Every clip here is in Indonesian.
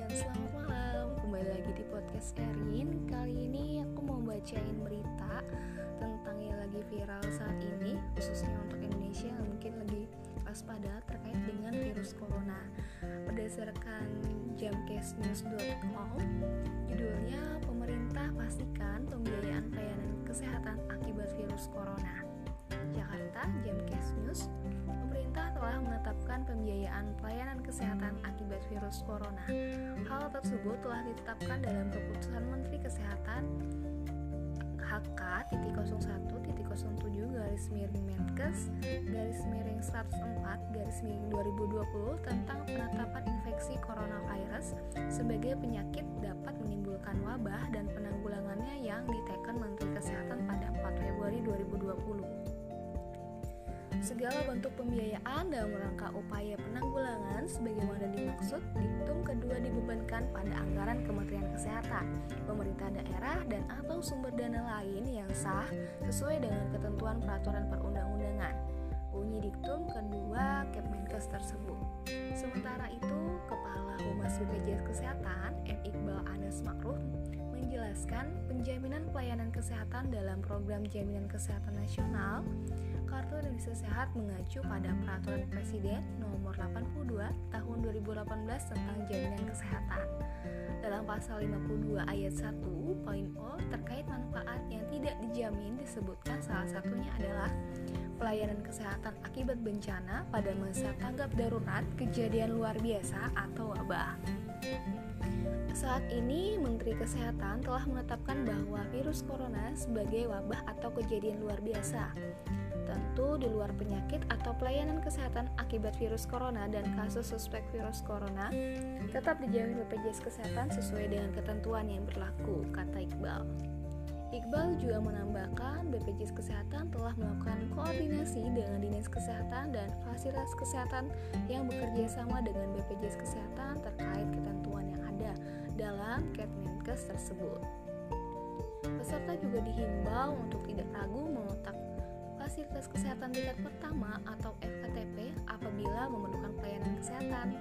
dan selamat malam. Kembali lagi di podcast Erin. Kali ini aku mau bacain berita Tentang yang lagi viral saat ini Khususnya untuk Indonesia yang mungkin lagi waspada terkait dengan virus corona. Berdasarkan jamcastnews.com Judulnya Pemerintah pastikan pembiayaan pelayanan kesehatan akibat virus corona. Jakarta, Jamcast News pemerintah telah menetapkan pembiayaan pelayanan kesehatan akibat virus corona. Hal tersebut telah ditetapkan dalam keputusan Menteri Kesehatan HK.01.07 garis miring Menkes garis miring 104 garis miring 2020 tentang penetapan infeksi coronavirus sebagai penyakit dapat menimbulkan wabah dan penanggulangannya yang diteken Menteri Kesehatan pada 4 Februari 2020. Segala bentuk pembiayaan dalam rangka upaya penanggulangan sebagaimana dimaksud diktum kedua dibebankan pada anggaran Kementerian Kesehatan, pemerintah daerah dan atau sumber dana lain yang sah sesuai dengan ketentuan peraturan perundang-undangan. Bunyi diktum kedua Kepmenkes tersebut. Sementara itu, Kepala Humas BPJS Kesehatan, M. Iqbal Anas Makruh, menjelaskan penjaminan pelayanan kesehatan dalam program jaminan kesehatan nasional Kartu Indonesia Sehat mengacu pada Peraturan Presiden Nomor 82 Tahun 2018 tentang Jaminan Kesehatan. Dalam pasal 52 ayat 1 poin O terkait manfaat yang tidak dijamin disebutkan salah satunya adalah pelayanan kesehatan akibat bencana pada masa tanggap darurat, kejadian luar biasa atau wabah. Saat ini, Menteri Kesehatan telah menetapkan bahwa virus corona sebagai wabah atau kejadian luar biasa tentu di luar penyakit atau pelayanan kesehatan akibat virus corona dan kasus suspek virus corona tetap dijamin BPJS Kesehatan sesuai dengan ketentuan yang berlaku, kata Iqbal. Iqbal juga menambahkan BPJS Kesehatan telah melakukan koordinasi dengan Dinas Kesehatan dan fasilitas kesehatan yang bekerja sama dengan BPJS Kesehatan terkait ketentuan dalam Kepmenkes tersebut. Peserta juga dihimbau untuk tidak ragu mengotak fasilitas kesehatan tingkat pertama atau FKTP apabila memerlukan pelayanan kesehatan.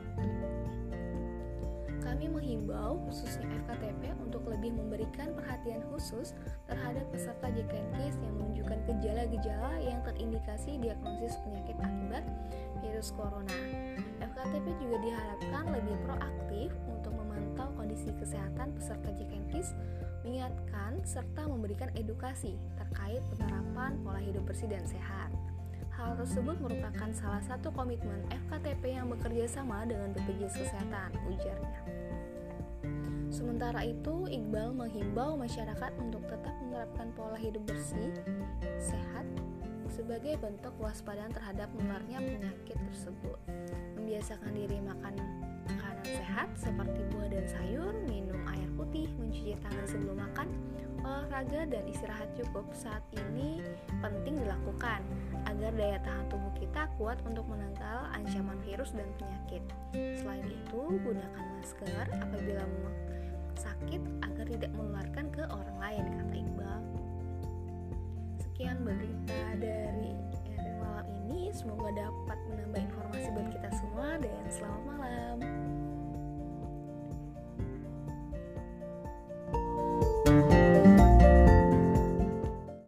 Kami menghimbau khususnya FKTP untuk lebih memberikan perhatian khusus terhadap peserta JKNKIS yang menunjukkan gejala-gejala yang terindikasi diagnosis penyakit akibat virus corona. FKTP juga diharapkan lebih proaktif kondisi kesehatan peserta JKNKIS mengingatkan serta memberikan edukasi terkait penerapan pola hidup bersih dan sehat. Hal tersebut merupakan salah satu komitmen FKTP yang bekerja sama dengan BPJS Kesehatan, ujarnya. Sementara itu, Iqbal menghimbau masyarakat untuk tetap menerapkan pola hidup bersih, sehat, sebagai bentuk waspadaan terhadap menularnya penyakit tersebut. Membiasakan diri makan sehat seperti buah dan sayur, minum air putih, mencuci tangan sebelum makan, olahraga dan istirahat cukup saat ini penting dilakukan agar daya tahan tubuh kita kuat untuk menangkal ancaman virus dan penyakit. Selain itu, gunakan masker apabila sakit agar tidak menularkan ke orang lain, kata Iqbal. Sekian berita dari Erin ini, semoga dapat menambah informasi buat kita semua dan selamat malam.